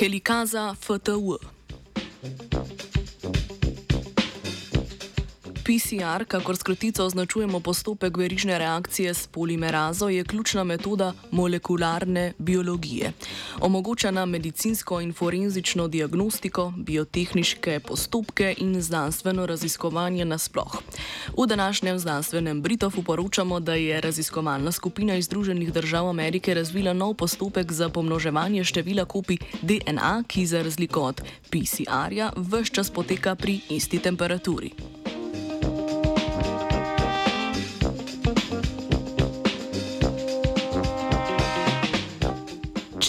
Helikaza FTW. PCR, kakor skratico označujemo postopek verižne reakcije s polimerazo, je ključna metoda molekularne biologije. Omogoča nam medicinsko in forenzično diagnostiko, biotehniške postopke in znanstveno raziskovanje nasploh. V današnjem znanstvenem Britofu poročamo, da je raziskovalna skupina iz Združenih držav Amerike razvila nov postopek za pomnoževanje števila kopij DNA, ki za razliko od PCR-ja vse čas poteka pri isti temperaturi.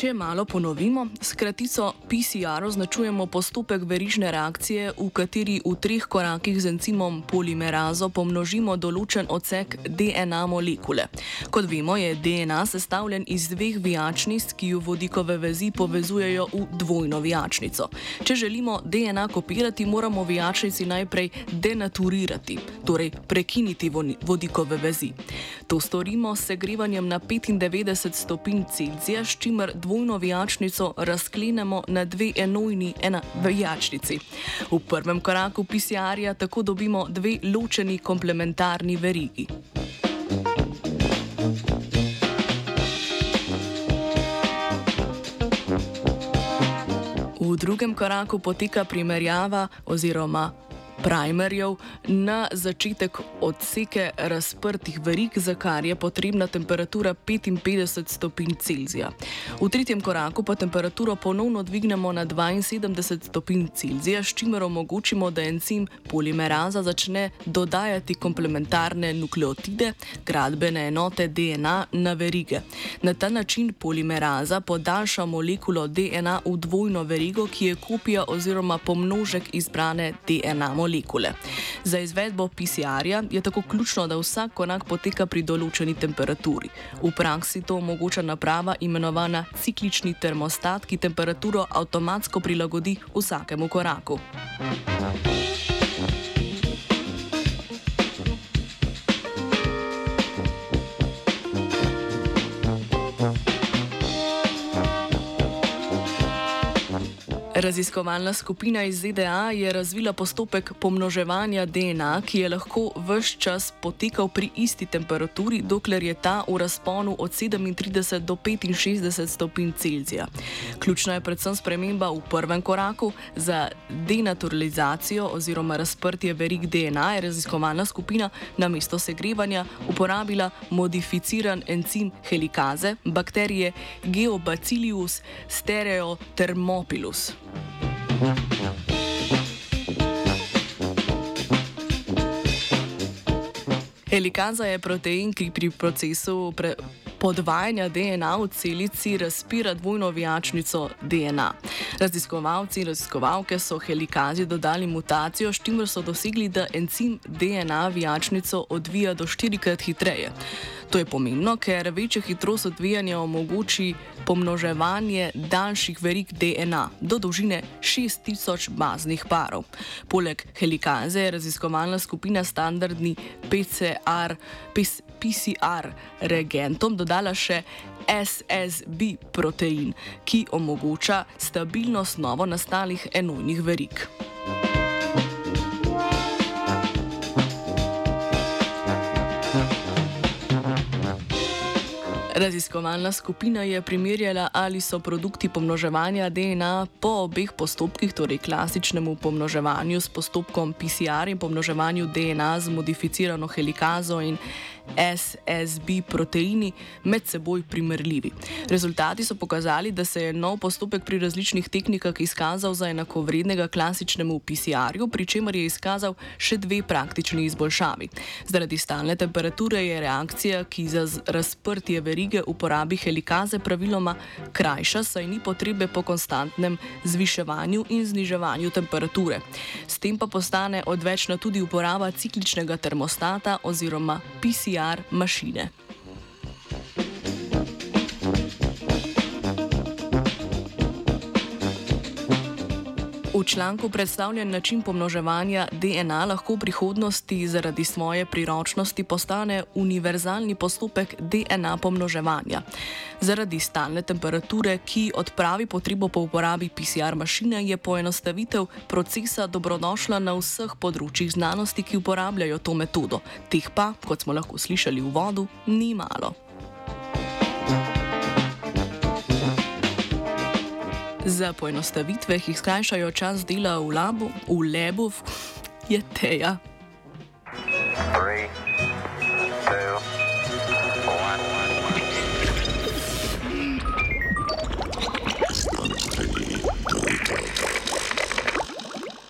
Če malo ponovimo, s kratico PCR označujemo postopek verižne reakcije, v kateri v treh korakih z encimom polimerazo pomnožimo določen odsek DNA molekule. Kot vemo, je DNA sestavljen iz dveh vijačnic, ki jo vodikove vezi povezujejo v dvojno vijačnico. Če želimo DNA kopirati, moramo vijačnici najprej denaturirati, torej prekiniti vodikove vezi. To storimo segrevanjem na 95 stopinj Celzija, s čimer dvojno dvojno vijačnico razklenemo na dve enojni ena vijačnici. V prvem koraku PCR-ja tako dobimo dve ločeni komplementarni verigi. V drugem koraku poteka primerjava oziroma primerjev na začetek odseke razprtih verig, za kar je potrebna temperatura 55 stopinj Celzija. V tretjem koraku pa temperaturo ponovno dvignemo na 72 stopinj Celzija, s čimer omogočimo, da encim polimeraza začne dodajati komplementarne nukleotide, gradbene enote DNA na verige. Na ta način polimeraza podaljša molekulo DNA v dvojno verigo, ki je kopija oziroma pomnožek izbrane DNA molekule molekule. Za izvedbo PCR-ja je tako ključno, da vsak korak poteka pri določeni temperaturi. V praksi to omogoča naprava imenovana ciklični termostat, ki temperaturo avtomatsko prilagodi vsakemu koraku. Thank you. Raziskovalna skupina iz ZDA je razvila postopek pomnoževanja DNA, ki je lahko vse čas potekal pri isti temperaturi, dokler je ta v razponu od 37 do 65 stopinj Celzija. Ključna je predvsem sprememba v prvem koraku za denaturalizacijo oziroma razprtje verig DNA. Je raziskovalna skupina na mesto segrevanja uporabila modificiran encim helikaze bakterije Geobacillus stereothermopilus. Helikaza je protein, ki pri procesu pre podvajanja DNA v celici razpira dvojno vijačnico DNA. Raziskovalci in raziskovalke so helikazi dodali mutacijo, s čimer so dosegli, da encim DNA vijačnico odvija do štirikrat hitreje. To je pomembno, ker večja hitrost odvijanja omogoči pomnoževanje daljših verig DNA do dolžine 6000 baznih parov. Poleg helikaze je raziskovalna skupina standardni PCR, PCR reagentom dodala še SSB protein, ki omogoča stabilnost novo nastalih enojnih verig. Raziskovalna skupina je primerjala, ali so produkti pomnoževanja DNA po obeh postopkih, torej klasičnemu pomnoževanju s postopkom PCR in pomnoževanju DNA z modificirano helikazo in SSB proteini med seboj primerljivi. Rezultati so pokazali, da se je nov postopek pri različnih tehnikah izkazal za enakovrednega klasičnemu PCR-ju, pri čemer je izkazal še dve praktični izboljšavi. Zaradi stalne temperature je reakcija, ki za razprtje verige uporabi helikaze, praviloma krajša, saj ni potrebe po konstantnem zviševanju in zniževanju temperature. S tem pa postane odvečna tudi uporaba cikličnega termostata oziroma PCR. PCR mašine. V članku predstavljen način pomnoževanja DNA lahko v prihodnosti zaradi svoje priročnosti postane univerzalni postopek DNA pomnoževanja. Zaradi stalne temperature, ki odpravi potrebo po uporabi PCR mašine, je poenostavitev procesa dobrodošla na vseh področjih znanosti, ki uporabljajo to metodo. Teh pa, kot smo lahko slišali v vodu, ni malo. Za poenostavitve, ki skrajšajo čas dela v labu, v lebu, je teja. Three.